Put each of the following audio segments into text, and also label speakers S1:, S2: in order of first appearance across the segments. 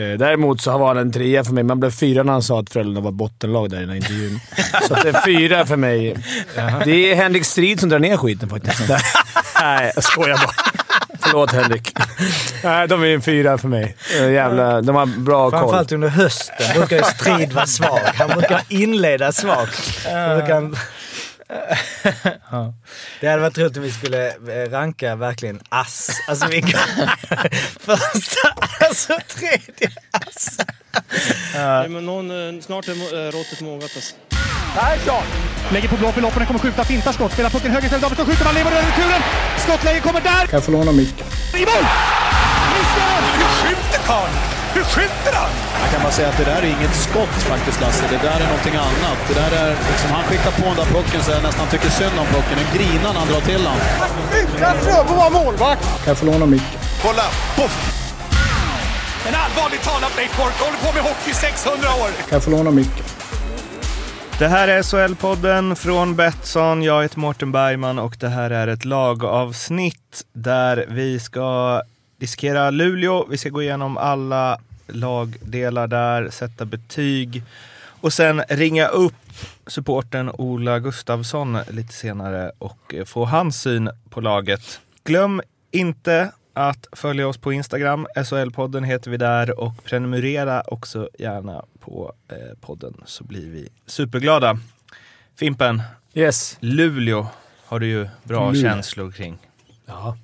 S1: Eh, Däremot så var han en trea för mig. Man blev fyra när han sa att Frölunda var bottenlag där i den här intervjun. så att en fyra för mig. Det är Henrik Strid som drar ner skiten faktiskt. Nej, jag skojar bara. Förlåt Henrik. Nej, de är en fyra för mig. Eh, Jävla, de har bra koll.
S2: Framförallt under hösten brukar ju Strid vara svag. Han brukar inleda svagt. Han brukar... Det hade varit roligt om vi skulle eh, ranka verkligen ass. Alltså vilka... Första ass och tredje ass.
S3: Nej, men någon, eh, snart är eh, råttet mogat alltså.
S4: Lägger på blå för loppen, kommer skjuta, fintar skott, spelar pucken höger istället, Davidsson skjuter, man lever över returen! Skottläge kommer där!
S5: Kan jag få låna micken?
S4: I mål! Missar!
S6: Hur skjuter karln? Hur skjuter han?
S7: Jag kan bara säga att det där är inget skott faktiskt Lasse. Det där är någonting annat. Det där är liksom, han skickar på den där pucken så jag nästan tycker synd om pucken. Den grinar när han drar till den.
S6: Utan Fröbo var målvakt!
S5: Kan jag få låna micken?
S6: Kolla! Poff! En allvarligt talat Leif Boork håller på med hockey i 600 år!
S5: Kan jag få låna micken?
S8: Det här är SHL-podden från Betsson. Jag heter Mårten Bergman och det här är ett lagavsnitt där vi ska diskutera Luleå. Vi ska gå igenom alla lagdelar där, sätta betyg och sen ringa upp supporten Ola Gustafsson lite senare och få hans syn på laget. Glöm inte att följa oss på Instagram. SHL-podden heter vi där och prenumerera också gärna på eh, podden så blir vi superglada. Fimpen,
S1: Yes.
S8: Luleå har du ju bra
S1: Luleå.
S8: känslor kring.
S1: Ja.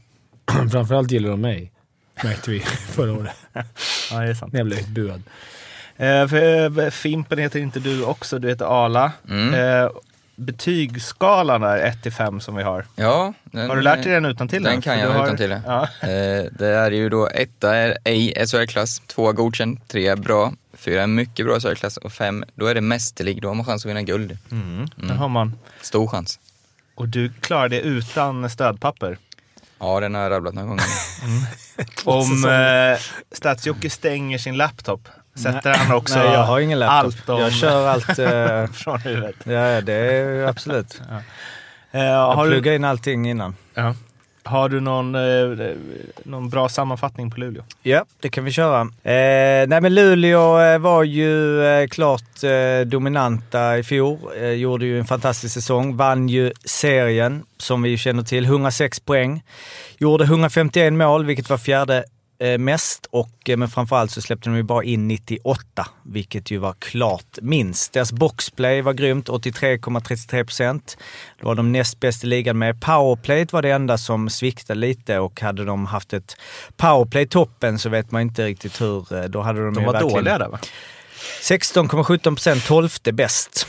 S1: Framförallt gillar de mig. Märkte vi förra året.
S8: Ja, det är sant.
S1: När jag blev utbuad.
S8: Eh, för, eh, Fimpen heter inte du också, du heter Ala.
S9: Mm.
S8: Eh, betygsskalan är 1 till 5 som vi har.
S9: Ja. Den,
S8: Har du lärt dig den utan till?
S9: Den kan jag utan till.
S8: Ja.
S9: Eh, det är ju då etta är ej SHL-klass, två godkänd, tre är bra, fyra är mycket bra SHL-klass och fem, då är det mästerlig. Då har man chans att vinna guld.
S8: Mm. Där har man.
S9: Stor chans.
S8: Och du klarar det utan stödpapper.
S9: Ja, den har jag rabblat några gånger.
S8: Om eh, Stats-Jocke stänger sin laptop, sätter han också
S2: Nej, jag har ingen laptop.
S8: allt om,
S2: Jag kör allt... eh,
S8: från huvudet?
S2: ja, det är absolut.
S8: Eh,
S2: Jag
S8: har, du,
S2: pluggar in allting innan.
S8: ja har du någon, eh, någon bra sammanfattning på Luleå?
S2: Ja, det kan vi köra. Eh, nej men Luleå eh, var ju eh, klart eh, dominanta i fjol. Eh, gjorde ju en fantastisk säsong. Vann ju serien, som vi känner till, 106 poäng. Gjorde 151 mål, vilket var fjärde mest. Och, eh, men framförallt så släppte de ju bara in 98, vilket ju var klart minst. Deras boxplay var grymt, 83,33 procent. Det var de näst bäst i ligan med. Powerplayet var det enda som sviktade lite och hade de haft ett powerplay toppen så vet man inte riktigt hur. eh, Då hade de,
S8: De var
S2: verkligen-
S8: dåliga där va?
S2: 16,17 procent, 12 bäst.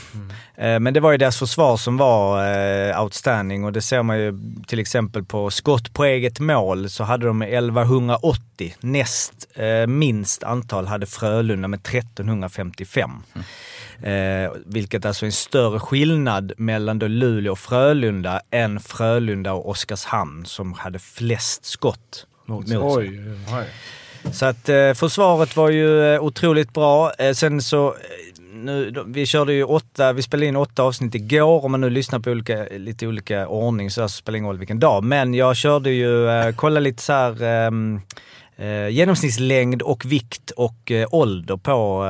S2: Eh, Men det var ju deras försvar som var eh, outstanding och det ser man ju till exempel på skott på eget mål så hade de 1180. Näst eh, minst antal hade Frölunda med 1355. Eh, vilket alltså är en större skillnad mellan då Luleå och Frölunda än Frölunda och Oskarshamn som hade flest skott mot sig. Så att eh, försvaret var ju eh, otroligt bra. Eh, sen så, eh, nu, vi körde ju åtta, vi spelade in åtta avsnitt igår. Om man nu lyssnar på olika, lite olika ordning så spelar det ingen roll vilken dag. Men jag körde ju, eh, kolla lite så här ehm, eh, genomsnittslängd och vikt och eh, ålder på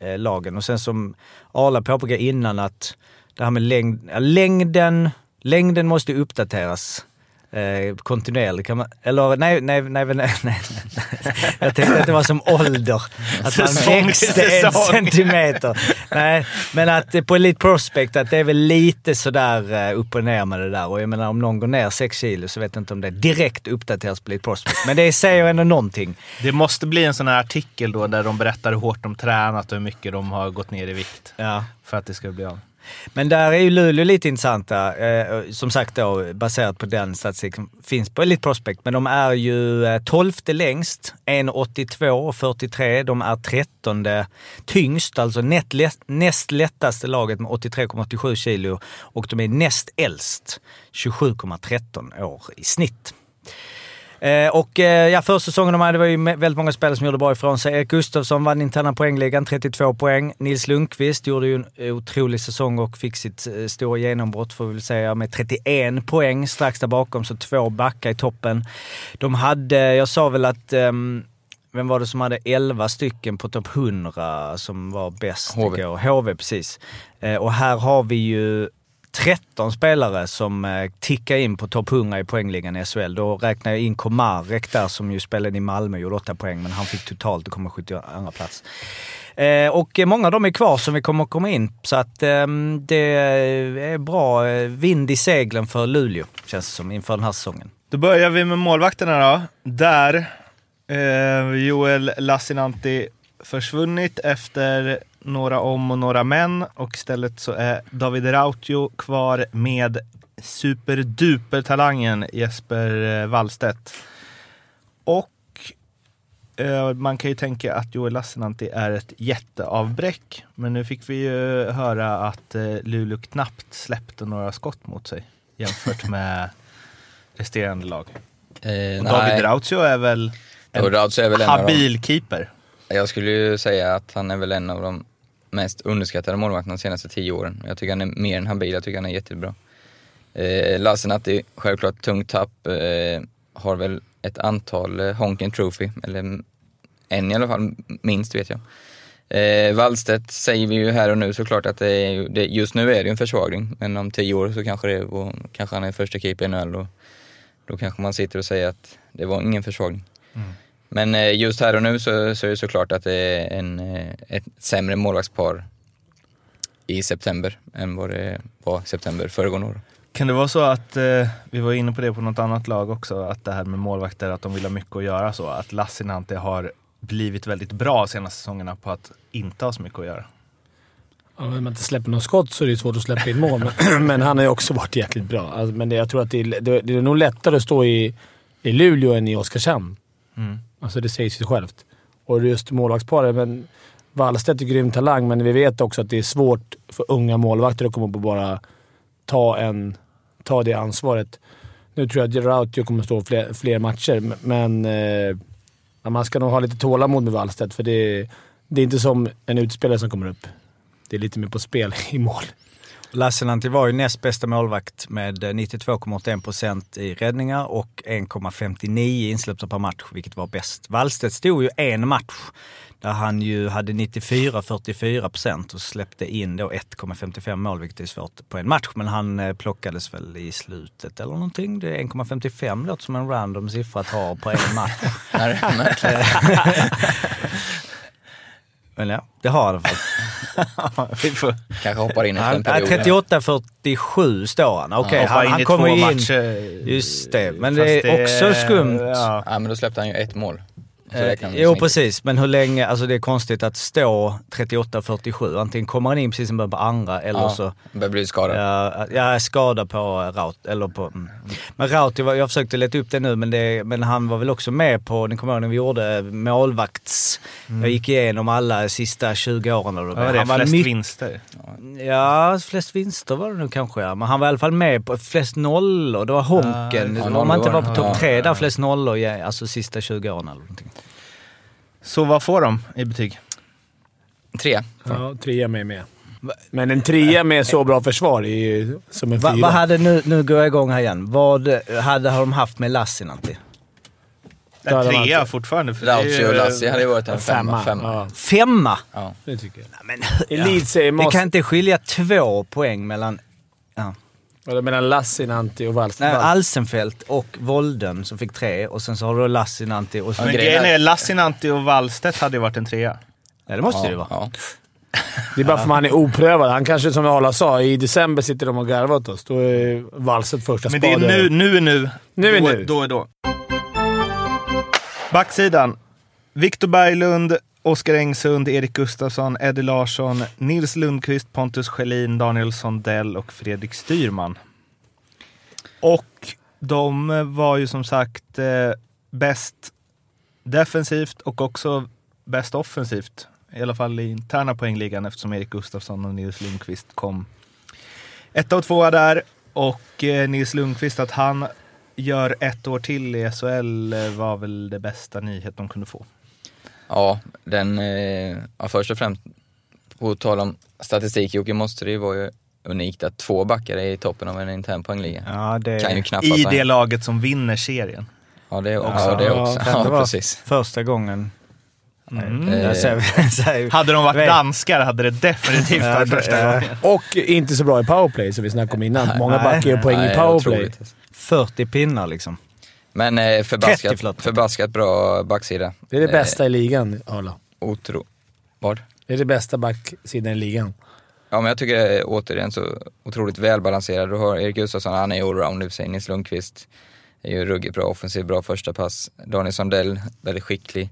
S2: eh, lagen. Och sen som Arla påpekade innan att det här med längd, längden, längden måste uppdateras. Eh, kontinuerligt kan man, eller nej, nej, nej, nej, nej. Jag tänkte att det var som ålder. Att man växte en centimeter. Nej, men att på Elite Prospect att det är väl lite sådär eh, upp och ner med det där. Och jag menar om någon går ner 6 kilo så vet jag inte om det direkt uppdateras på Elite Prospect. Men det säger ändå någonting.
S8: Det måste bli en sån här artikel då där de berättar hur hårt de tränat och hur mycket de har gått ner i vikt.
S2: Ja.
S8: För att det ska bli av.
S2: Men där är ju Luleå lite intressanta. Eh, som sagt då, baserat på den statistiken finns på Elite Prospect. Men de är ju eh, 12 längst, 1,82 och 43. De är 13 tyngst, alltså näst, lätt, näst lättaste laget med 83,87 kilo. Och de är näst äldst, 27,13 år i snitt. Eh, och eh, ja, första säsongen de hade det var ju väldigt många spelare som gjorde bra ifrån sig. Erik Gustafsson vann interna poängligan, 32 poäng. Nils Lundqvist gjorde ju en otrolig säsong och fick sitt eh, stora genombrott får vi väl säga med 31 poäng strax där bakom, så två backar i toppen. De hade, jag sa väl att ehm, vem var det som hade 11 stycken på topp 100 som var bäst
S9: HV.
S2: igår? HV, precis. Eh, och här har vi ju 13 spelare som eh, tickar in på topp 100 i poängligan i SHL. Då räknar jag in Komarek där som ju spelade i Malmö och gjorde 8 poäng, men han fick totalt och kommer 72 plats. Eh, och många av dem är kvar som vi kommer att komma in, så att eh, det är bra eh, vind i seglen för Luleå, känns det som, inför den här säsongen.
S8: Då börjar vi med målvakterna då. Där eh, Joel Lassinantti försvunnit efter några om och några men och istället så är David Rautio kvar med superduper-talangen Jesper eh, Wallstedt. Och eh, man kan ju tänka att Joel Lassinantti är ett jätteavbräck. Men nu fick vi ju höra att eh, Luleå knappt släppte några skott mot sig jämfört med resterande lag.
S9: Eh,
S8: Och David Rautio är väl en
S9: Rautio är väl en
S8: habil keeper.
S9: Jag skulle ju säga att han är väl en av de mest underskattade målvakterna de senaste tio åren. Jag tycker han är mer än habil, jag tycker han är jättebra. Eh, Lassinantti, självklart tungt tapp, eh, har väl ett antal eh, Honken Trophy, eller en i alla fall, minst vet jag. Eh, Wallstedt säger vi ju här och nu såklart att det är, det, just nu är det ju en försvagning, men om tio år så kanske, det, och, kanske han är första keeper i NHL och då kanske man sitter och säger att det var ingen försvagning. Mm. Men eh, just här och nu så, så är det såklart att det är en, eh, ett sämre målvaktspar i september än vad det var september föregående år.
S8: Kan det vara så att, eh, vi var inne på det på något annat lag också, att det här med målvakter, att de vill ha mycket att göra så. Att Lassinantti har blivit väldigt bra senaste säsongerna på att inte ha så mycket att göra.
S1: Ja, Om man inte släpper något skott så är det svårt att släppa in mål, men, men han har ju också varit jäkligt bra. Alltså, men det, jag tror att det är, det, det är nog lättare att stå i, i Luleå än i Oskarshamn.
S8: Mm.
S1: Alltså det säger sig självt. Och just målvaktsparet, men Wallstedt är grym talang, men vi vet också att det är svårt för unga målvakter att komma upp och bara ta, en, ta det ansvaret. Nu tror jag att Rautio kommer att stå fler, fler matcher, men eh, man ska nog ha lite tålamod med Wallstedt, för det, det är inte som en utspelare som kommer upp. Det är lite mer på spel i mål.
S2: Lassinantti var ju näst bästa målvakt med eh, 92,81 procent i räddningar och 1,59 insläppta per match, vilket var bäst. Wallstedt stod ju en match där han ju hade 94-44 procent och släppte in då 1,55 mål, vilket är svårt på en match. Men han eh, plockades väl i slutet eller någonting. Det är 1,55 låter som en random siffra att ha på en match. Men ja, det har han fått.
S8: vi får
S9: Kanske hoppar in efter en
S2: Han,
S9: period.
S2: 38-47 står han. Okej, han,
S8: in
S2: han
S8: i
S2: kommer in...
S8: matcher.
S2: Just det, men det är också skumt.
S8: Ja.
S9: Ja, men då släppte han ju ett mål. Så
S2: Eh, jo precis, men hur länge, alltså det är konstigt att stå 38-47. Antingen kommer han in precis som början på andra eller
S9: Ja,
S2: så
S9: börjar bli skadad.
S2: Ja, jag är skadad på Raut, eller på... Mm. Men Raut, jag, jag försökte leta upp det nu, men, det, men han var väl också med på, ni kommer ihåg när vi gjorde målvakts... Jag gick igenom alla sista 20 åren. Eller
S8: Ja, det är
S2: han var
S8: flest
S2: mycket-
S8: vinster.
S2: Ja, flest vinster var det nu kanske ja. Men han var i alla fall med på flest nollor. Det var Honken.
S9: Ja,
S2: Om man inte var på topp tre där, flest nollor, ja, alltså sista 20 åren eller någonting.
S8: Så vad får de i betyg?
S9: Tre.
S1: Ja, trea med med. Men en trea med så bra försvar är ju som en
S2: Va,
S1: fyra.
S2: vad hade, nu, nu går jag igång här igen. Vad hade har de haft med Lassinantti?
S8: En trea fortfarande. För det är
S9: Rautio
S8: ju-
S9: och Lassi hade ju varit en femma.
S1: femma.
S9: femma.
S1: Ja,
S2: Femma!
S9: Ja.
S1: det tycker jag.
S2: Men,
S1: Elitserie
S2: Det
S1: måste...
S2: kan inte skilja två poäng mellan
S1: Vadå, Mellan Lassinantti och Wallstedt?
S2: nej, Alsenfelt och Volden som fick tre och sen så har du Lassinantti och.
S8: Men
S9: Ja,
S8: grejen är, Lassinantti och Wallstedt hade ju varit en trea.
S2: Ja, det måste det ju vara.
S9: Ja.
S1: Det är bara för att han är oprövad. Han kanske, som Arla sa, i december sitter de och garvar åt oss. Då är Wallstedt första
S8: Men det är nu, nu är nu.
S1: Nu är
S8: då,
S1: nu.
S8: Då är då. Backsidan. Viktor Berglund, Oskar Engsund, Erik Gustafsson, Eddie Larsson, Nils Lundqvist, Pontus Schelin, Daniel Sondell och Fredrik Styrman. Och de var ju som sagt eh, bäst defensivt och också bäst offensivt. I alla fall i interna poängligan eftersom Erik Gustafsson och Nils Lundqvist kom ett och tvåa där. Och eh, Nils Lundqvist, att han gör ett år till i SHL eh, var väl det bästa nyhet de kunde få.
S9: Ja, den, eh, ja, först och främst, på tal om statistik Jocke, måste det ju vara ju unikt att två backar är i toppen av en intern poängliga.
S2: Ja, det
S9: Kan ju knappast
S8: I det laget som vinner serien.
S9: Ja, det är också.
S1: Ja,
S9: Ja, det är
S1: ja,
S9: också.
S2: kan det
S9: Ja,
S2: vara
S9: precis.
S2: första gången.
S8: Mm.
S9: Eh,
S2: säger- säger-
S8: Hade de varit
S2: Vet-
S8: danskar hade det definitivt
S2: Ja,
S8: varit första
S2: ja.
S8: gången.
S1: Och inte så bra i powerplay, som vi snackade om innan. Många backar ju poäng i powerplay.
S9: otroligt, alltså.
S2: 40 pinnar liksom.
S9: Men eh,
S2: 30,
S9: förbaskat,
S2: förlåt.
S9: förbaskat bra backsida.
S1: Det är det bästa i ligan, Arla.
S9: Eh, otro... Vad?
S1: Det är det bästa backsidan i ligan.
S9: Ja, men jag tycker det är återigen så otroligt välbalanserad. Du har Erik Gustafsson, han är allround i och för sig. Nils Lundqvist är ju ruggigt bra offensiv, bra första pass. Daniel Sandell, väldigt skicklig.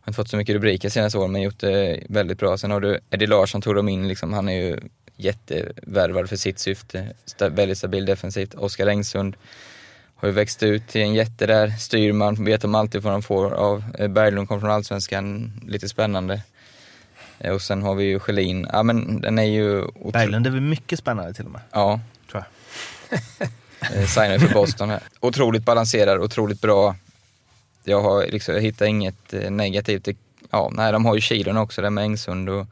S9: Har inte fått så mycket rubriker senaste åren, men gjort det väldigt bra. Sen har du Eddie Larsson, tog de in, liksom, han är ju jättevärvad för sitt syfte. Väldigt stabil defensivt. Oskar Engsund har ju växt ut till en jätte där. Styrman, vet de alltid vad de får av. Eh, Berglund kom från Allsvenskan, lite spännande. Eh, Och sen har vi ju Schelin. Ja men den är ju... otro-
S8: Berglund är väl mycket spännande till och med.
S9: Ja.
S8: Tror
S9: Eh, Signar för Boston här. Otroligt balanserad, otroligt bra. Jag har liksom, jag hittar inget negativt. Ja, nej, de har ju kilon också där med Engsund och,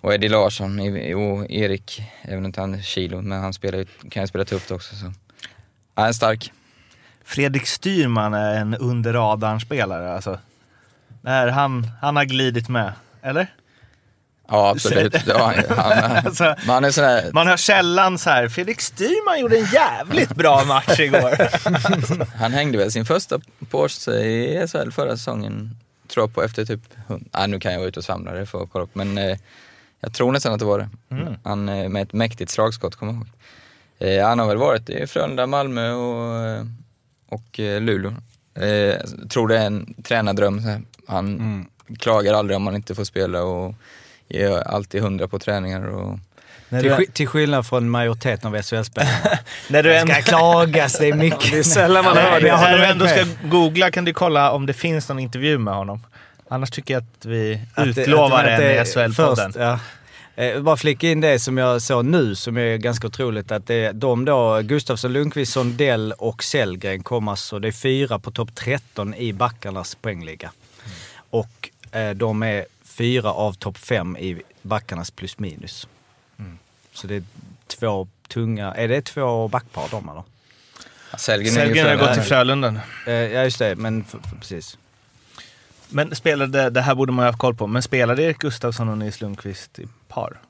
S9: och Eddie Larsson och Erik, även inte han kilo, men han spelar, kan ju spela tufft också. Så. Ja, en stark.
S8: Fredrik Styrman är en under radarn-spelare alltså. Där han, han har glidit med, eller?
S9: Ja, absolut. Ja, han,
S8: Alltså,
S9: men han är sån här,
S8: man hör sällan så här, Fredrik Styrman gjorde en jävligt bra match igår.
S9: han hängde väl sin första Porsche i SHL förra säsongen, tror jag på efter typ, ah, nu kan jag vara ute och svamla, det får jag kolla upp, men eh, jag tror nästan att det var det. Han eh, med ett mäktigt slagskott, kommer jag ihåg. Eh, han har väl varit i Frölunda, Malmö och, eh, och eh, Luleå. Eh, tror det är en tränardröm. Han klagar aldrig om han inte får spela och ger alltid hundra på träningar. Och,
S2: Till, sk- till skillnad från majoriteten av SHL-spelarna.
S8: när, du
S2: Det
S8: ändå,
S2: ska klagas, det är mycket.
S1: Det är sällan man hör
S2: jag
S1: det.
S8: när du ändå ska googla kan du kolla om det finns någon intervju med honom. Annars tycker jag att vi
S2: Att det-
S8: utlovar
S2: att det-
S8: en i
S2: det-
S8: SHL-podden.
S2: Ja. Eh, bara flika in det som jag såg nu, som är ganska otroligt. Att det, de då, Gustafsson, Lundqvist, Sondell och Sellgren kommer alltså, det är fyra på topp 13 i backarnas poängliga. Och eh, de är fyra av topp fem i backarnas plus minus. Så det är två tunga, är det två backpar de eller?
S9: Sellgren
S8: har gått till Frölunda.
S2: Eh, ja just det, men f- f- precis.
S8: Men spelade, det här borde man ju ha haft koll på, men spelade Erik Gustafsson och Nils Lundqvist i par?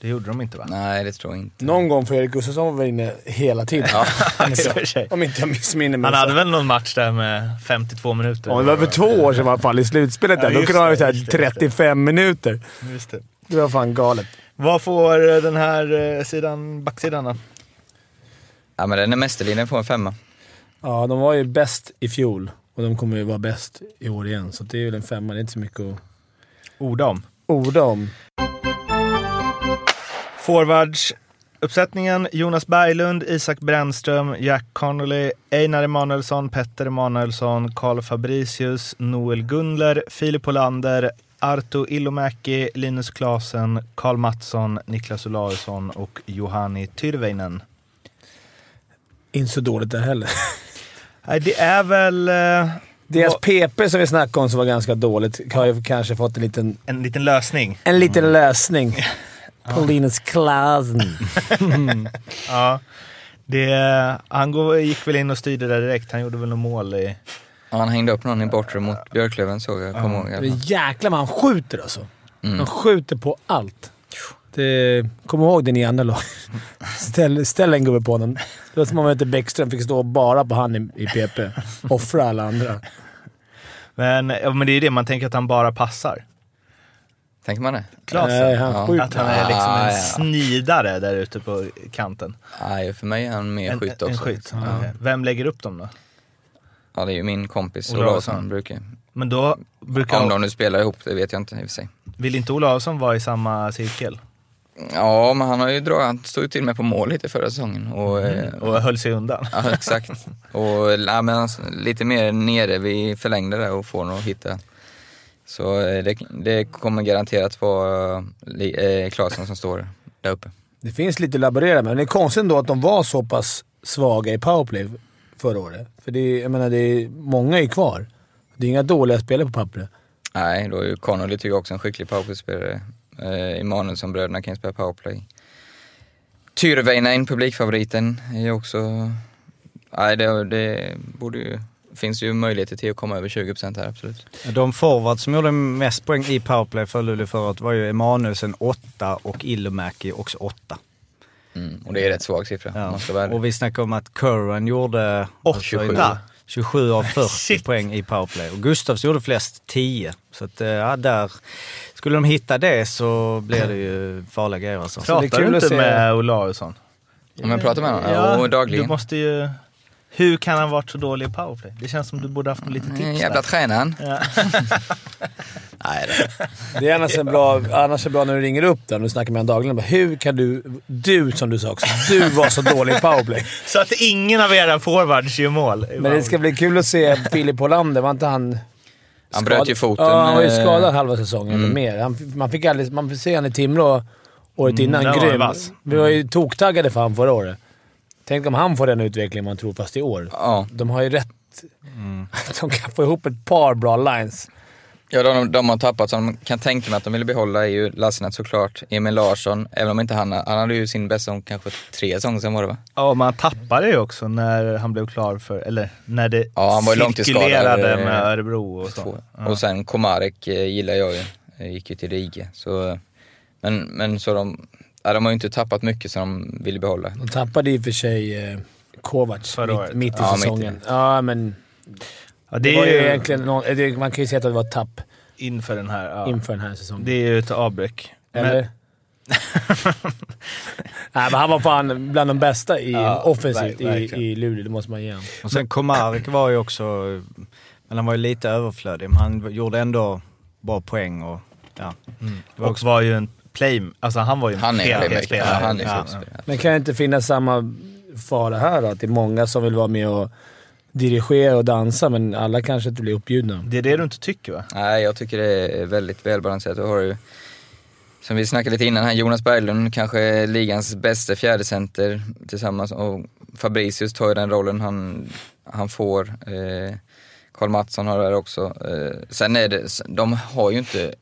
S8: Det gjorde de inte va?
S9: Nej, det tror jag inte.
S1: Någon gång för Erik Gustafsson var inne hela tiden.
S9: Ja.
S1: Om inte jag-
S8: sig.
S1: Om inte jag missminner mig.
S8: Han hade väl någon match där med 52 minuter?
S1: Ja, det var för två år sedan i alla fall, i slutspelet där.
S8: Ja,
S1: Då kunde han ha
S8: det,
S1: så här
S8: just det, just det.
S1: 35 minuter.
S8: Just det.
S1: Det var fan galet.
S8: Vad får eh, den här eh, sidan, backsidan då?
S9: Ja, men den är mästerlinjen får en femma.
S1: Ja, de var ju bäst i fjol och de kommer ju vara bäst i år igen. Så det är väl en femma. Det är inte så mycket att
S8: Orda om.
S1: orda om.
S8: Forwards uppsättningen Jonas Berglund, Isak Brännström, Jack Connolly, Einar Emanuelsson, Petter Emanuelsson, Karl Fabricius, Noel Gunler, Filip Olander, Arto Ilomäki, Linus Klasen, Karl Mattsson, Niklas Olausson och Johanni Tyrväinen.
S1: Inte så dåligt där heller.
S8: Nej, det är väl eh,
S1: Deras PP som vi snackade om som var ganska dåligt har ju kanske fått en liten,
S8: en liten lösning.
S1: en liten lösning. På Linus Klasen.
S8: Ja. Det, han går, gick väl in och styrde där direkt. Han gjorde väl något mål i...
S9: Ja, han hängde upp någon i bortre mot Björklöven såg jag, kommer ihåg. i alla
S1: Det
S9: fall.
S1: är jäklar vad han skjuter alltså.
S9: Mm.
S1: Han skjuter på allt. Det, kom ihåg det ni andra lag. Ställ, ställ en gubbe på honom. Det var som om inte Bäckström fick stå bara på han i, i PP. Offra alla andra.
S8: Men, ja, men det är ju det, man tänker att han bara passar.
S9: Tänker man det?
S8: Klasen.
S1: Nej, han
S9: Ja.
S8: Att han är liksom
S9: Ah,
S8: en
S9: ja.
S8: snidare där ute på kanten.
S9: Nej, för mig är han mer
S8: En,
S9: skytt
S8: en
S9: också.
S8: skytt.
S9: Ja.
S8: Vem lägger upp dem då?
S9: ja, det är ju min kompis.
S8: Olausson
S9: brukar
S8: Men då brukar...
S9: Om de nu spelar ihop, det vet jag inte i och för sig.
S8: Vill inte Olausson vara i samma cirkel?
S9: Ja, men han har ju dragit, han stod ju till och med på mål lite förra säsongen. Och, eh,
S8: Och höll sig undan?
S9: Ja, exakt. Och ja, men lite mer nere vid förlängde där och får att hitta. Så eh, det, det kommer garanterat vara eh, Klasen som står där uppe.
S1: Det finns lite att laborera med, men det är konstigt ändå att de var så pass svaga i powerplay förra året. För det är, jag menar, det är, många är ju kvar. Det är inga dåliga spelare på pappret.
S9: Nej, då är ju Connolly tycker jag också en skicklig powerplay-spelare. Eh, Emanuelsson-bröderna kan ju spela powerplay. Tyrväinen, publikfavoriten, är ju också... Nej, det, det borde ju finns ju möjligheter till att komma över 20% här, absolut.
S2: De forwards som gjorde mest poäng i powerplay för Luleå förra året var ju Emanuelsen 8 och Ilomäki också 8.
S9: Mm. Och det är rätt svag siffra, ärlig.
S2: Och vi snackade om att Curran gjorde...
S8: Och
S2: 27.
S8: 27.
S2: 27 av 40
S8: Shit.
S2: poäng i powerplay. Och Gustavs gjorde flest 10. Så att, eh, ja, där... Skulle de hitta det så blir det ju farliga grejer alltså.
S1: Så det är
S8: Pratar
S1: kul
S8: du inte
S1: se-
S8: med Olausson?
S9: Om jag pratar med honom? Ja, dagligen.
S8: Du måste ju... Hur kan han varit så dålig i powerplay? Det känns som du borde haft lite tips
S9: Mm. Jävla tränaren.
S8: Ja.
S9: Nej, det.
S1: Det är annars är bra, annars är bra när du ringer upp där och snackar med honom dagligen. Bara, Hur kan du, du som du sa också, du var så dålig i powerplay.
S8: Så att ingen av era forwards gör mål.
S1: Men det ska bli kul att se Filip Hollander. Var inte han...
S9: Han bröt ju foten,
S1: Ja, han var ju
S9: eh,
S1: skadad halva säsongen eller
S9: mm.
S1: mer. Han, man fick aldrig, man fick se han i Timrå året innan.
S8: där var han
S1: Grym.
S8: vass.
S1: Vi var ju toktaggade för han förra året. Tänk om han får den utvecklingen man tror fast i år.
S9: Ja,
S1: De har ju rätt... De kan få ihop ett par bra lines.
S9: Ja, de, de har tappat som kan tänka mig att de vill behålla är ju Lassinantti såklart, Emil Larsson, även om inte han, han hade ju sin bästa säsong kanske tre säsonger sen var det va?
S8: Ja, man tappade ju också när han blev klar för... Eller när det
S9: Ja, han var
S8: cirkulerade
S9: eh,
S8: med Örebro och så. Ja.
S9: Och sen Komarek eh, gillar jag ju, Eh, gick ju till Rige. Så, men, men så de, ja, de har ju inte tappat mycket som de vill behålla.
S1: De tappade i och för sig eh, Kovacs mitt, mitt i
S9: Ja, mitt i.
S1: säsongen. Ja, men
S8: Ja,
S1: det,
S8: det
S1: var
S8: är
S1: ju
S8: ju
S1: egentligen... Någon, det, man kan ju säga att det var ett tapp
S8: inför den här... Ja.
S1: inför den här säsongen.
S8: Det är ju ett avbräck.
S1: Eller? Nej, men han var fan bland de bästa i
S8: Ja,
S1: offensivt i, i Luleå. Det måste man ge honom.
S2: Och sen Komarek var ju också... Men han var ju lite överflödig, men han gjorde ändå bra poäng och... Ja. Det var
S8: Och
S2: också,
S8: var ju en play... Alltså han var ju en
S9: Han en playmaker.
S8: helhetsspelare.
S9: Ja,
S8: Ja.
S1: Men kan det inte finnas samma fara här då? Att det är många som vill vara med och dirigera och dansa, men alla kanske inte blir uppbjudna.
S8: Det är det du inte tycker va?
S9: Nej, jag tycker det är väldigt välbalanserat. Du har ju, som vi snackade lite innan här, Jonas Berglund, kanske ligans bästa fjärdecenter tillsammans. Och Fabricius tar ju den rollen han, han får. Eh, Karl Mattsson har det här också. Eh, sen är det, de har ju inte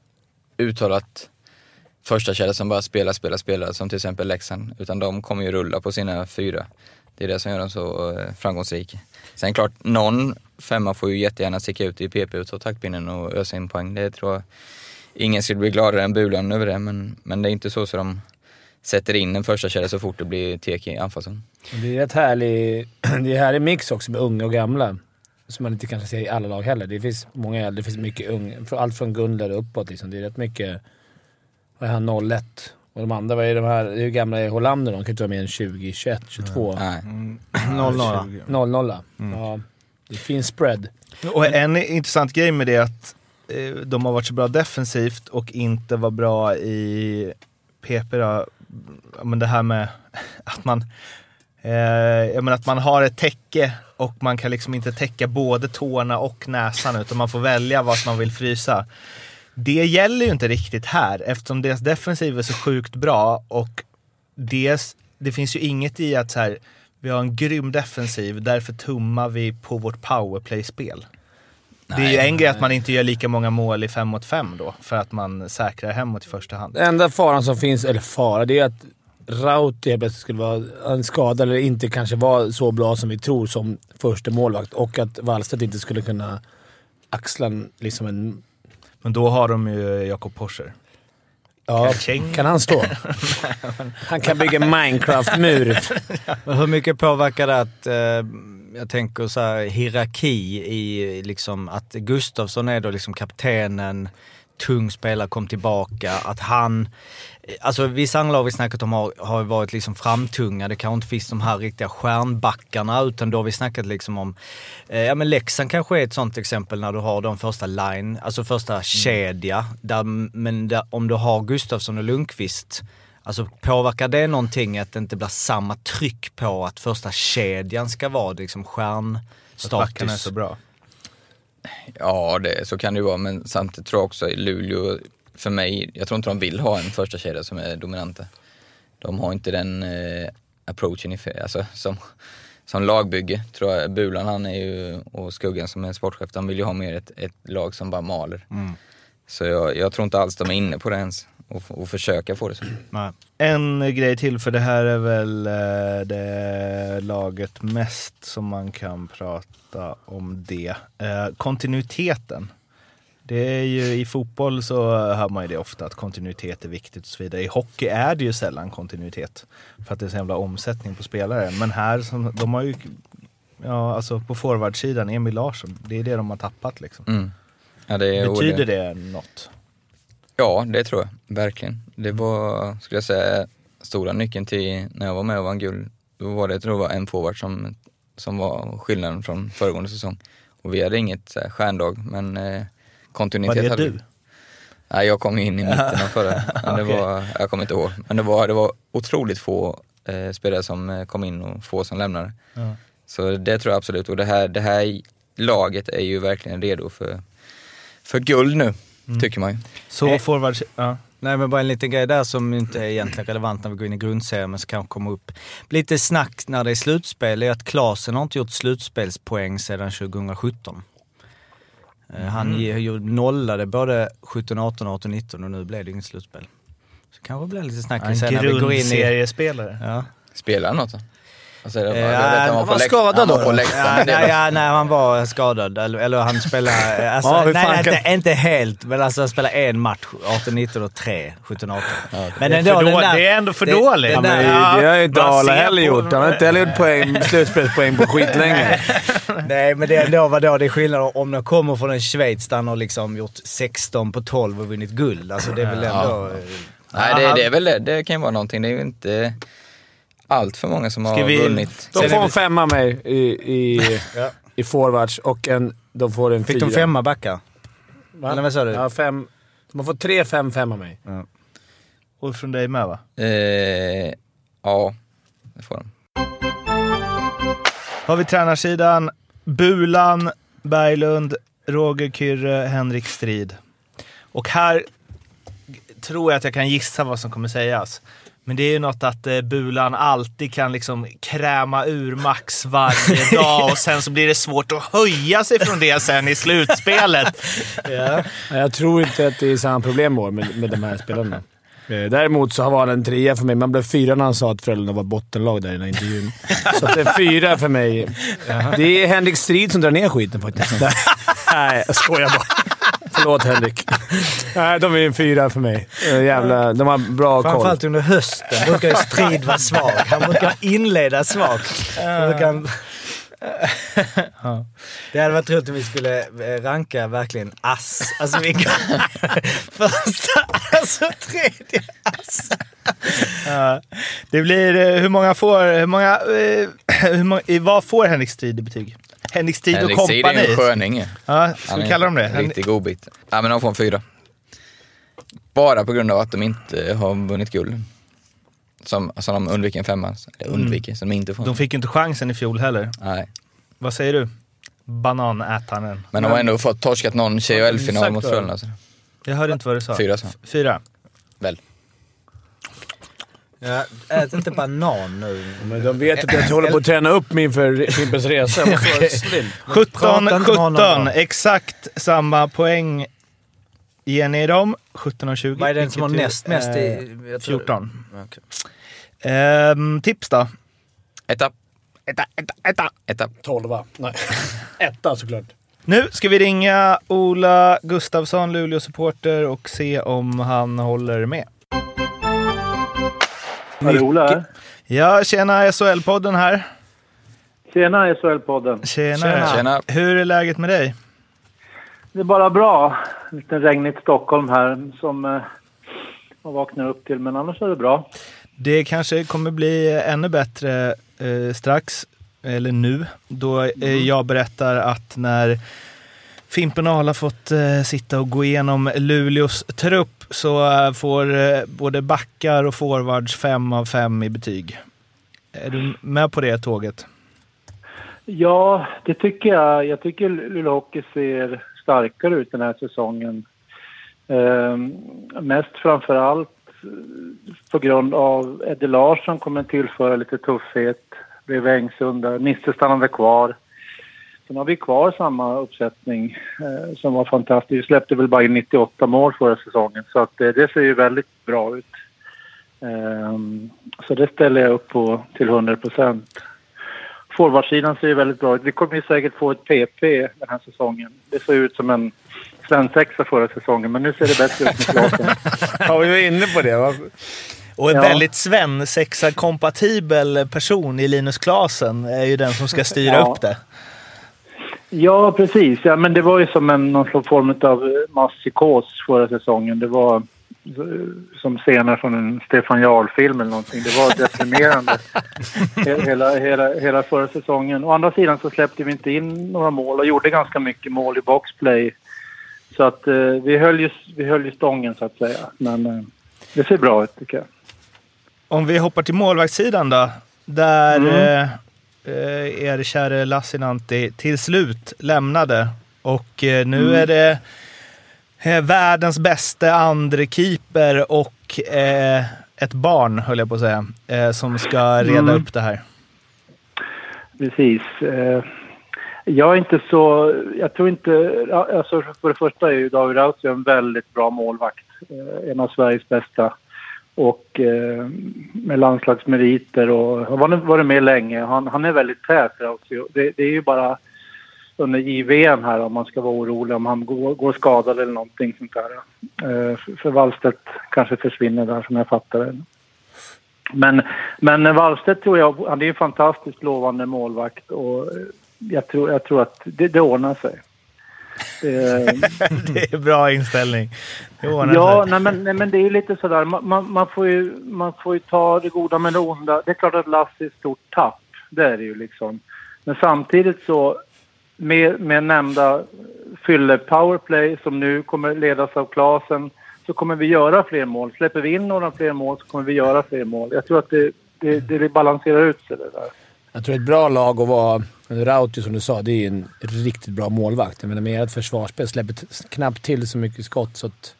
S9: uttalat första kedja som bara spelar, spelar, spelar, som till exempel Leksand. Utan de kommer ju rulla på sina fyra. Det är det som gör dem så eh, framgångsrika. Sen klart, någon femma får ju jättegärna sticka ut i PP och ta taktpinnen och ösa in poäng. Det tror jag ingen skulle bli gladare än Bulan över det, men, men det är inte så så de sätter in en första kedja så fort det blir tek i anfallszon.
S1: Det är en härlig, det är härlig mix också med unga och gamla. Som man inte kanske ser i alla lag heller. Det finns många äldre, det finns mycket unga. Allt från Gunnar uppåt liksom. Det är rätt mycket... Vad är han? 01? Och de andra, vad är de här? Hur gamla är Hollander? De kan inte vara mer än 20, 21, 22.
S9: Nej.
S2: 0-0.
S1: 00. Ja. Det finns spread.
S8: Och en intressant grej med det är att eh, de har varit så bra defensivt och inte var bra i PP då. Men det här med att man, eh, jag menar att man har ett täcke och man kan liksom inte täcka både tårna och näsan utan man får välja vart man vill frysa. Det gäller ju inte riktigt här eftersom deras defensiv är så sjukt bra och dels, det finns ju inget i att så här, vi har en grym defensiv, därför tummar vi på vårt powerplay-spel. Det är ju en grej att man inte gör lika många mål i fem mot fem då, för att man säkrar hemåt i första hand.
S1: Den enda faran som finns, eller fara, det är att Rauti helt plötsligt skulle vara en skada eller inte kanske vara så bra som vi tror som första målvakt och att Wallstedt inte skulle kunna axla liksom en...
S8: Men då har de ju Jakob Porscher.
S1: Ja,
S8: Kaching.
S1: kan han stå? Han kan bygga Minecraft-mur.
S2: Hur mycket påverkar det att, eh, jag tänker så här, hierarki i liksom att Gustafsson är då liksom kaptenen, tung spelare, kom tillbaka, att han... Alltså vissa andra lag vi snackat om har, har varit liksom framtunga. Det kanske inte finns de här riktiga stjärnbackarna utan då har vi snackat liksom om... Eh, ja men Leksand kanske är ett sånt exempel när du har de första line, alltså första kedja. Där, men där, om du har Gustafsson och Lundqvist Alltså påverkar det någonting att det inte blir samma tryck på att första kedjan ska vara liksom
S8: Att backarna är
S2: stjärnstatus?
S8: så bra.
S9: Ja, det, så kan det ju vara, men samtidigt tror jag också i Luleå, för mig, jag tror inte de vill ha en första kedja som är dominanta. De har inte den eh, approachen i, alltså, som, som lagbygge, tror jag. Bulan han är ju, och Skuggan som är sportchef, de vill ju ha mer ett, ett lag som bara maler. Så jag, jag tror inte alls de är inne på det ens. Och, och försöka få det så.
S2: Nej.
S8: En grej till, för det här är väl eh, det laget mest som man kan prata om det. Eh, kontinuiteten. Det är ju, I fotboll så hör man ju det ofta, att kontinuitet är viktigt och så vidare. I hockey är det ju sällan kontinuitet, för att det är så jävla omsättning på spelare. Men här, som, de har ju, ja alltså på forwardsidan, Emil Larsson, det är det de har tappat liksom.
S9: Mm. Ja, det
S8: Betyder
S9: det,
S8: det något?
S9: Ja, det tror jag. Verkligen. Det var, skulle jag säga, stora nyckeln till när jag var med och vann guld. Då var det, jag tror var en forward som, som var skillnaden från föregående säsong. Och vi hade inget så här, stjärndag, men eh, kontinuitet
S8: Var det
S9: hade
S8: du?
S9: Nej, jag kom in i mitten av förra. Men det var, jag kommer inte ihåg. Men det var, det var otroligt få eh, spelare som eh, kom in och få som lämnade.
S8: Ja.
S9: Så det tror jag absolut. Och det här, det här laget är ju verkligen redo för, för guld nu,
S8: Mm.
S9: tycker man ju.
S8: Så
S2: Eh.
S8: forwards... Ja.
S2: Nej men bara en liten grej där som inte är egentligen relevant när vi går in i grundserien men som kanske kommer upp. Lite snack när det är slutspel är att Klasen har inte gjort slutspelspoäng sedan 2017. Eh, Han
S8: Mm.
S2: gjorde- nollade både 17, 18, 18, 19 och nu blev det inget slutspel. Så kanske blir lite snack
S8: En
S2: sen när vi går in i...
S8: grundseriespelare.
S2: Ja.
S9: Spelar han något då? Alltså,
S2: Eh,
S9: han var,
S2: han skadad
S9: han
S2: då.
S9: läktaren.
S2: Ja,
S9: det
S2: nej, ja, nej, han var skadad. Eller, eller han spelade... Alltså,
S1: Ja, hur
S2: nej, nej,
S1: kan-
S2: inte, inte helt, men alltså han spelade en match, 18-19 och tre, 17-18. Men
S8: Det är, för då, det är ändå för dåligt.
S2: den
S1: Ja, men
S2: där-
S1: det har ju inte Arla heller gjort. Han har inte heller gjort poäng, slutspelspoäng på skitlänge.
S2: Nej, men det är ändå vadå, det är skillnad om de kommer från en Schweiz där han har liksom gjort 16 på 12 och vunnit guld. Alltså det är väl ändå...
S9: Nej, det, det är väl det. Det kan ju vara någonting. Det är ju inte allt för många som har
S8: vi-
S9: vunnit.
S1: De får en femma av mig i, i,
S2: Ja.
S1: i forwards och en, de får en
S2: Fick
S1: fyra.
S2: de femma backar?
S1: Va?
S2: Eller vad sa du?
S1: Ja, fem. De har fått tre, fem, fem av mig.
S8: Och från dig med va?
S9: Eh, ja, det får de.
S8: Har vi tränarsidan. Bulan, Berglund, Roger Kyrre, Henrik Strid. Och här tror jag att jag kan gissa vad som kommer sägas. Men det är ju något att eh, Bulan alltid kan liksom kräma ur max varje dag och sen så blir det svårt att höja sig från det sen i slutspelet.
S2: Ja.
S1: Jag tror inte att det är samma problem i år med, med de här spelarna. Eh, Däremot så var det en trea för mig. Man blev fyra när han sa att Frölunda var bottenlag där i den här intervjun. Så det är fyra för mig. Det är Henrik Strid som drar ner skiten faktiskt. Nej, jag skojar bara. Förlåt Henrik. Nej, de är en fyra för mig. Eh, Jävla, de har bra koll.
S2: Framförallt under hösten brukar ju Strid vara svag. Han brukar inleda svagt. Han brukar... Det hade varit roligt om vi skulle eh, ranka verkligen ass. Alltså vilka... Första ass och tredje ass.
S8: Ja. det blir, eh, hur många får, hur många, hur många, i vad får Henrik Strid i betyg? Henrik Strid och
S9: Henrik Strid är
S8: kompani.
S9: en sköning ju.
S8: Ja, ska
S9: Han
S8: vi kalla dem det?
S9: en Riktig godbit. Ja, men de får en fyra. Bara på grund av att de inte har vunnit guld. Som, alltså de undviker en femma. Eller undviker, så de inte får.
S8: De fick ju inte chansen i fjol heller.
S9: Nej.
S8: Vad säger du? Bananätaren.
S9: Men de har ändå fått torskat någon CHL-final
S1: Exakt
S9: mot
S1: då.
S9: Frölunda. så-
S8: Jag hörde inte vad du sa.
S9: Fyra sa
S8: F- Fyra.
S9: Väl.
S2: Ja, ät inte banan nu.
S1: Men de vet att jag håller på att träna upp mig inför Fimpens Resa. Jag måste vara slim.
S8: 17,
S2: Prata inte med honom
S8: 17.
S2: då.
S8: Exakt samma poäng ger ni dem. 17 och 20.
S2: Vad är den som har näst mest i... jag tror-
S8: 14.
S2: Okej.
S8: Ehm, tips då?
S9: Etta.
S8: Etta, etta, etta.
S9: Etta.
S1: Tolva. Nej. Etta såklart.
S8: Nu ska vi ringa Ola Gustafsson, Luleå-supporter, och se om han håller med.
S5: Det Ola här?
S8: Ja, tjena SHL-podden här.
S5: Tjena SHL-podden.
S8: Tjena.
S2: Tjena.
S9: Tjena.
S8: Hur är läget med dig?
S5: Det är bara bra. Lite regnigt Stockholm här som eh, man vaknar upp till, men annars är det bra.
S8: Det kanske kommer bli ännu bättre eh, strax, eller nu, då eh, jag berättar att när Fimpen och Arla fått eh, sitta och gå igenom Luleås trupp så eh, får eh, både backar och forwards fem av fem i betyg. Är du med på det tåget?
S5: Ja, det tycker jag. Jag tycker Luleå Hockey ser starkare ut den här säsongen. Ehm, mest framför allt eh, på grund av Eddie Larsson kommer tillföra lite tuffhet. Blev Engsund där. Nisse stannade kvar. Sen har vi kvar samma uppsättning eh, som var fantastisk. Vi släppte väl bara in 98 mål förra säsongen så att eh, det ser ju väldigt bra ut. Ehm, så det ställer jag upp på till 100 procent. Forwardsidan ser ju väldigt bra ut. Vi kommer ju säkert få ett PP den här säsongen. Det såg ut som en svensexa förra säsongen men nu ser det bättre ut med Klasen.
S1: Ja, vi var inne på det. Va?
S8: Och en
S5: Ja.
S8: väldigt svensexa-kompatibel person i Linus Klasen är ju den som ska styra
S5: Ja.
S8: upp det.
S5: Ja, precis. Ja, men det var ju som en någon slags form av masspsykos förra säsongen. Det var eh, som scener från en Stefan Jarl-film eller någonting. Det var deprimerande he- hela, hela, hela förra säsongen. Å andra sidan så släppte vi inte in några mål och gjorde ganska mycket mål i boxplay. Så att eh, vi, höll ju, vi höll ju stången så att säga. Men eh, det ser bra ut tycker jag.
S8: Om vi hoppar till målvaktssidan då. Där
S5: Mm.
S8: eh, eh, er käre Lassinantti till slut lämnade. Och eh, nu
S5: Mm.
S8: är det eh, världens bästa andre keeper och eh, ett barn, höll jag på att säga, eh, som ska reda
S5: Mm.
S8: upp det här.
S5: Precis. Eh, Jag är inte så... Jag tror inte... Alltså för det första är ju David Rautio en väldigt bra målvakt. Eh, En av Sveriges bästa. Och eh, med landslagsmeriter och har varit- varit med länge. Han, han är väldigt tät, också. Det, det är ju bara under JVM här om man ska vara orolig om han går, går skadad eller någonting sånt där. Eh, För, för Wallstedt kanske försvinner där som jag fattar det. Men, men Wallstedt tror jag, han är en fantastiskt lovande målvakt och eh, jag tror, jag tror att det, det ordnar sig. Det,
S8: det är bra inställning.
S5: Ja, nej, men, nej, men det är ju lite sådär, man, man, man, får ju, man får ju ta det goda med det onda. Det är klart att Lasse är ett stort tapp, det är det ju liksom. Men samtidigt så, med, med nämnda fylle powerplay som nu kommer ledas av Klasen så kommer vi göra fler mål. Släpper vi in några fler mål så kommer vi göra fler mål. Jag tror att det, det, det balanserar ut sig det där.
S1: Jag tror ett bra lag att vara... Rautio som du sa, det är ju en riktigt bra målvakt. Jag menar, med ert försvarsspel släpper knappt till så mycket skott så att...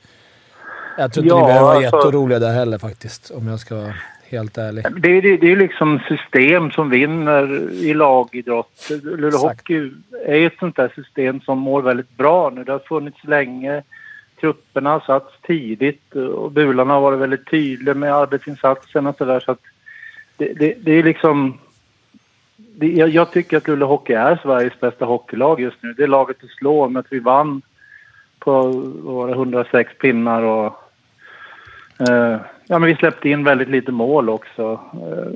S1: Jag tror inte
S5: Ja,
S1: ni behöver vara
S5: alltså-
S1: jätteoroliga där heller faktiskt, om jag ska vara helt ärlig.
S5: Det är, det, det är ju liksom system som vinner i lagidrott. Luleå. Hockey är ju ett sånt där system som mår väldigt bra nu. Det har funnits länge. Trupperna har satts tidigt och Bulan har varit väldigt tydlig med arbetsinsatsen och sådär. Så att det, det, det är liksom... Det, jag, jag tycker att Luleå Hockey är Sveriges bästa hockeylag just nu. Det är laget att slå med att vi vann på våra var 106 pinnar och Eh, ja, men vi släppte in väldigt lite mål också. Eh,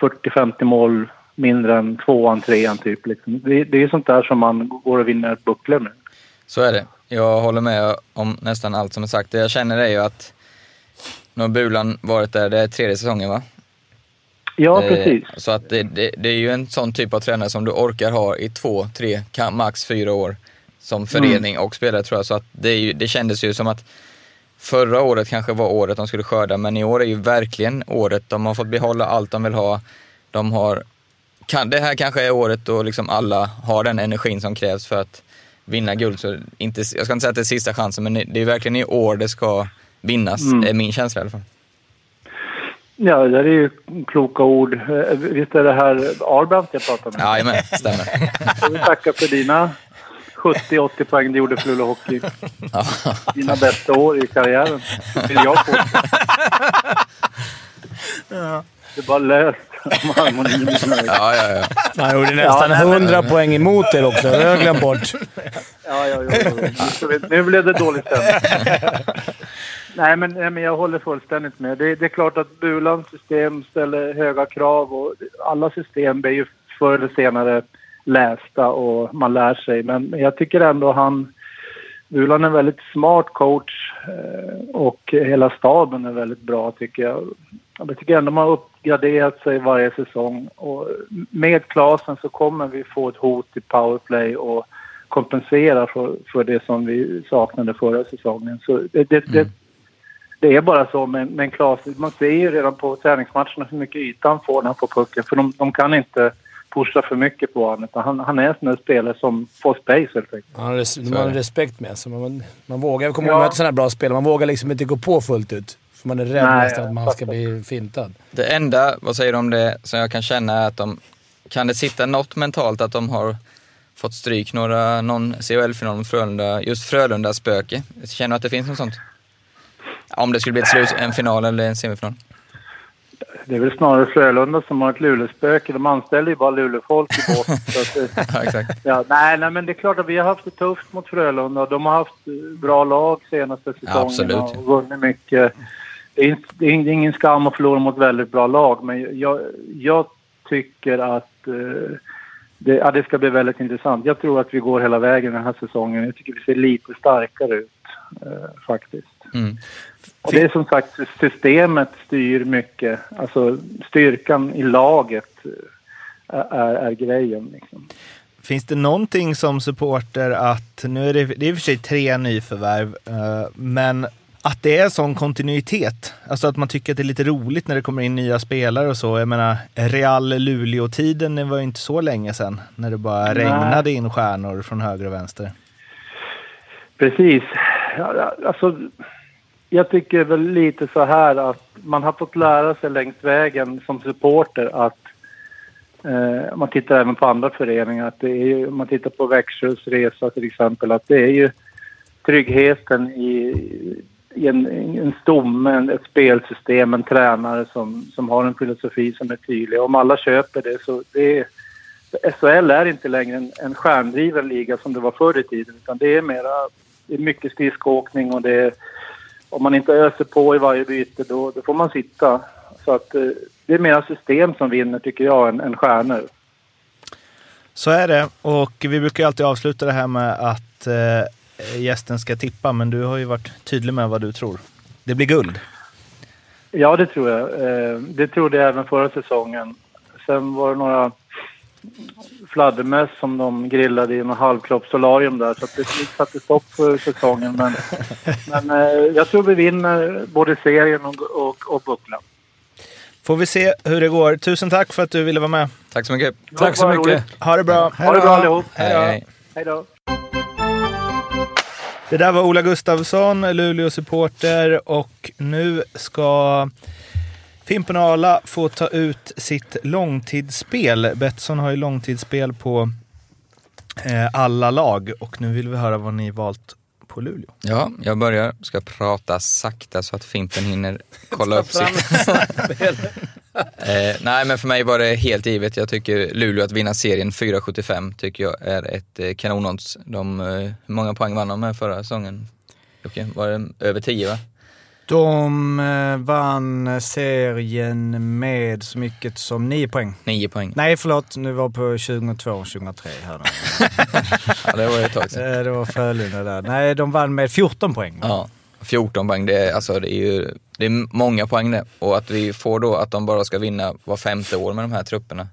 S5: 40-50 mål mindre än tvåan, trean typ. Liksom. Det, det är sånt där som man går och vinner bucklor med.
S9: Så är det. Jag håller med om nästan allt som är sagt. Det jag känner är ju att nu har Bulan varit där, det är tredje säsongen va?
S5: Ja,
S9: Eh,
S5: precis.
S9: Så att det, det, det är ju en sån typ av tränare som du orkar ha i två, tre, max fyra år som förening och spelare tror jag. Så att det, ju, det kändes ju som att förra året kanske var året de skulle skörda, men i år är ju verkligen året. De har fått behålla allt de vill ha. De har, kan, det här kanske är året då liksom alla har den energin som krävs för att vinna guld. Så inte, jag ska inte säga att det är sista chansen, men det är verkligen i år det ska vinnas,
S5: Mm.
S9: är min känsla i alla fall.
S5: Ja, det är ju kloka ord. Eh, Visst är det här Arbrandt jag pratar med?
S9: Jajamän, stämmer.
S5: Jag vill tacka för dina 70-80 poäng du gjorde för Luleå Hockey. Dina bästa år i karriären. Vill jag på. Det är bara löst.
S9: Ja, ja, ja.
S1: Han gjorde nästan
S5: Ja, nej, men-
S1: 100 poäng emot er också. Det har jag glömt bort.
S5: Ja, ja, ja. ja. Nu blev det dålig stämning. Nej men, nej, men jag håller fullständigt med. Det, det är klart att Bulans system ställer höga krav och alla system blir ju förr eller senare lästa och man lär sig. Men jag tycker ändå han... Bulan är en väldigt smart coach eh, och hela staben är väldigt bra tycker jag. Jag tycker ändå man har uppgraderat sig varje säsong och med Klasen så kommer vi få ett hot i powerplay och kompensera för, för det som vi saknade förra säsongen. Så det, det, mm det är bara så med, med en Klas. Man ser ju redan på träningsmatcherna hur mycket yta han får när han får pucken. För de, de kan inte pusha för mycket på honom. Han, han är en sån där spelare som får space helt enkelt.
S1: Man har, res- man respekt med sig. Man, man vågar, jag kommer
S5: Ja.
S1: att möta sådana här bra spelare. Man vågar liksom inte gå på fullt ut. För man är rädd
S5: Nej,
S1: nästan att man ska bli fintad.
S9: Det enda, vad säger du om det, som jag kan känna är att de, kan det sitta något mentalt att de har fått stryk några, någon CHL-final mot Frölunda, just Frölunda spöke. Känner du att det finns något sånt? Om det skulle bli ett slut, en final eller en semifinal?
S5: Det är väl snarare Frölunda som har ett Luleåspöke. De anställer ju bara Luleåfolk i båten.
S9: Ja.
S5: Ja, nej, nej, men det är klart att vi har haft det tufft mot Frölunda. De har haft eh, bra lag senaste säsongen
S9: absolut.
S5: och vunnit mycket. Det är, inte- det är ingen skam att förlora mot väldigt bra lag, men jag, jag tycker att eh, det, ja, det ska bli väldigt intressant. Jag tror att vi går hela vägen den här säsongen. Jag tycker vi ser lite starkare ut, eh, faktiskt.
S9: Mm.
S5: Och det är som sagt, systemet styr mycket. Alltså styrkan i laget eh, är, är grejen. Liksom.
S8: Finns det någonting som supporter att, nu är det, det är i och för sig tre nyförvärv, eh, men att det är sån kontinuitet. Alltså att man tycker att det är lite roligt när det kommer in nya spelare och så. Jag menar, Real Luleå-tiden det var ju inte så länge sedan, när det bara
S5: Nej.
S8: regnade in stjärnor från höger och vänster.
S5: Precis. Alltså, jag tycker väl lite så här att man har fått lära sig längs vägen som supporter att eh, man tittar även på andra föreningar. Att det är ju, man tittar på Växjös resa till exempel, att det är ju tryggheten i, i en, en stomme, ett spelsystem, en tränare som, som har en filosofi som är tydlig. Om alla köper det så det är, SHL är inte längre en, en stjärndriven liga som det var förr i tiden utan det är mera, det är mycket skridskoåkning och det är, om man inte öser på i varje byte då, då får man sitta. Så att eh, det är mera system som vinner tycker jag än, än stjärnor.
S8: Så är det. Och vi brukar alltid avsluta det här med att eh, gästen ska tippa, men du har ju varit tydlig med vad du tror. Det blir guld.
S5: Ja, det tror jag. Eh, det trodde jag även förra säsongen. Sen var det några fladdermöss som de grillade i en halvkroppssolarium där så att det satte stopp för säsongen. Men, men eh, jag tror vi vinner både serien och, och, och bucklan.
S8: Får vi se hur det går. Tusen tack för att du ville vara med.
S9: Tack så mycket.
S1: Tack så mycket.
S5: roligt.
S8: Ha det bra.
S5: Ha det bra allihop.
S9: Hej, hej.
S5: Hej då.
S8: Det där var Ola Gustafsson, Luleå-supporter och nu ska Fimpen Arla få ta ut sitt långtidsspel. Betsson har ju långtidsspel på eh, alla lag och nu vill vi höra vad ni valt på Luleå.
S9: Ja, jag börjar. Ska prata sakta så att Fimpen hinner kolla upp sitt. eh, nej, men för mig var det helt givet. Jag tycker Luleå att vinna serien 4,75 tycker jag är ett eh, kanonodds. De, eh, hur många poäng vann de med förra säsongen? Jocke, var det över 10 va?
S2: De eh, vann serien med så mycket som 9 poäng.
S9: 9 poäng.
S2: Nej, förlåt. Nu var på 2002 2003 här.
S9: Ja, det var ju ett tag sedan.
S2: Eh, Det var Frölunda där. Nej, de vann med 14 poäng.
S9: Ja, 14 poäng, det är, alltså, det är ju det är många poäng det. Och att vi får då att de bara ska vinna var femte år med de här trupperna.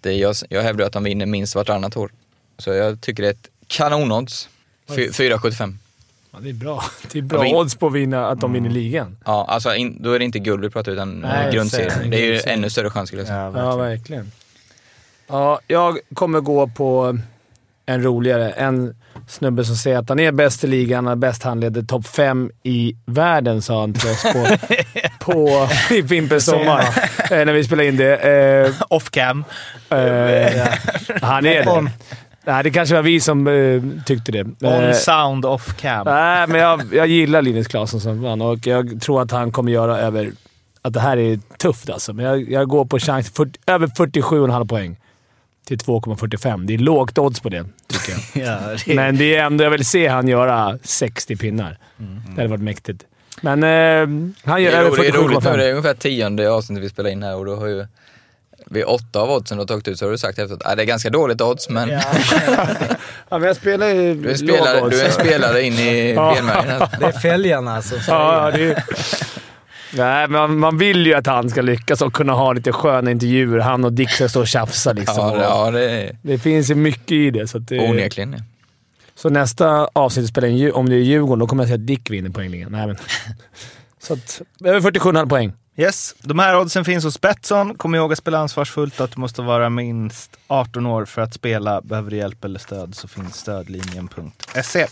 S9: Det jag, jag hävdar att de vinner minst vartannat år. Så jag tycker det är ett kanonodds. Fy- 4,75.
S1: Ja, det är bra. Det är bra
S9: vi-
S1: odds på att, vinna, att de vinner ligan.
S9: Ja, alltså in, då är det inte guld vi pratar utan
S1: Nej,
S9: grundserien.
S1: serien,
S9: Det är ju ännu större chans skulle jag säga.
S2: Ja,
S1: Ja,
S2: verkligen.
S1: verkligen. Ja, jag kommer gå på en roligare. En snubbe som säger att han är bäst i ligan, han är bäst handleder, topp fem i världen sa han till oss på, på i Fimpens sommar. eh, när vi spelade in det. Eh,
S8: Off cam.
S1: eh, han är det. Nej, det kanske var vi som eh, tyckte det.
S8: On
S1: Eh,
S8: sound off cam.
S1: Nej, men jag, jag gillar Linus Klasen som fan och jag tror att han kommer göra över... Att det här är tufft alltså, men jag, jag går på chans för, över 47,5 poäng till 2,45. Det är lågt odds på det, tycker jag.
S2: Ja, det,
S1: Men det är ändå... Jag vill se han göra 60 pinnar. Det hade varit mäktigt. Men eh, han gör
S9: Det är,
S1: över
S9: roligt, det är roligt nu, det
S1: 47,5.
S9: är ungefär tionde avsnittet vi spelar in här och då har ju vid åtta av oddsen du har tagit ut så har du sagt efteråt att det är ganska dåligt odds men
S1: Ja, men jag spelar ju
S9: du, är spelare,
S1: odds.
S9: du är spelare in i
S1: Ja.
S9: benmärgen.
S2: det är fälgarna som säger
S1: Ja, det är... Nej, men man, man vill ju att han ska lyckas och kunna ha lite sköna intervjuer. Han och Dick ska stå och tjafsa liksom.
S9: Ja, det- ja, det
S1: Det finns ju mycket i det. Så, att det,
S9: onekligen det.
S1: så nästa avsnitt spelar in, om det är Djurgården, då kommer jag säga att Dick vinner poängligan. Nej, men. Så att, över 47,5 poäng.
S8: Yes, de här oddsen finns hos Betsson. Kom ihåg att spela ansvarsfullt och att du måste vara minst 18 år för att spela. Behöver du hjälp eller stöd så finns stödlinjen.se.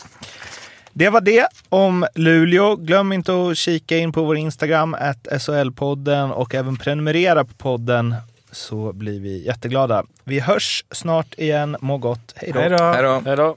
S8: Det var det om Luleå. Glöm inte att kika in på vår Instagram, SHL-podden och även prenumerera på podden så blir vi jätteglada. Vi hörs snart igen. Må gott.
S9: Hej då.
S1: Hej då.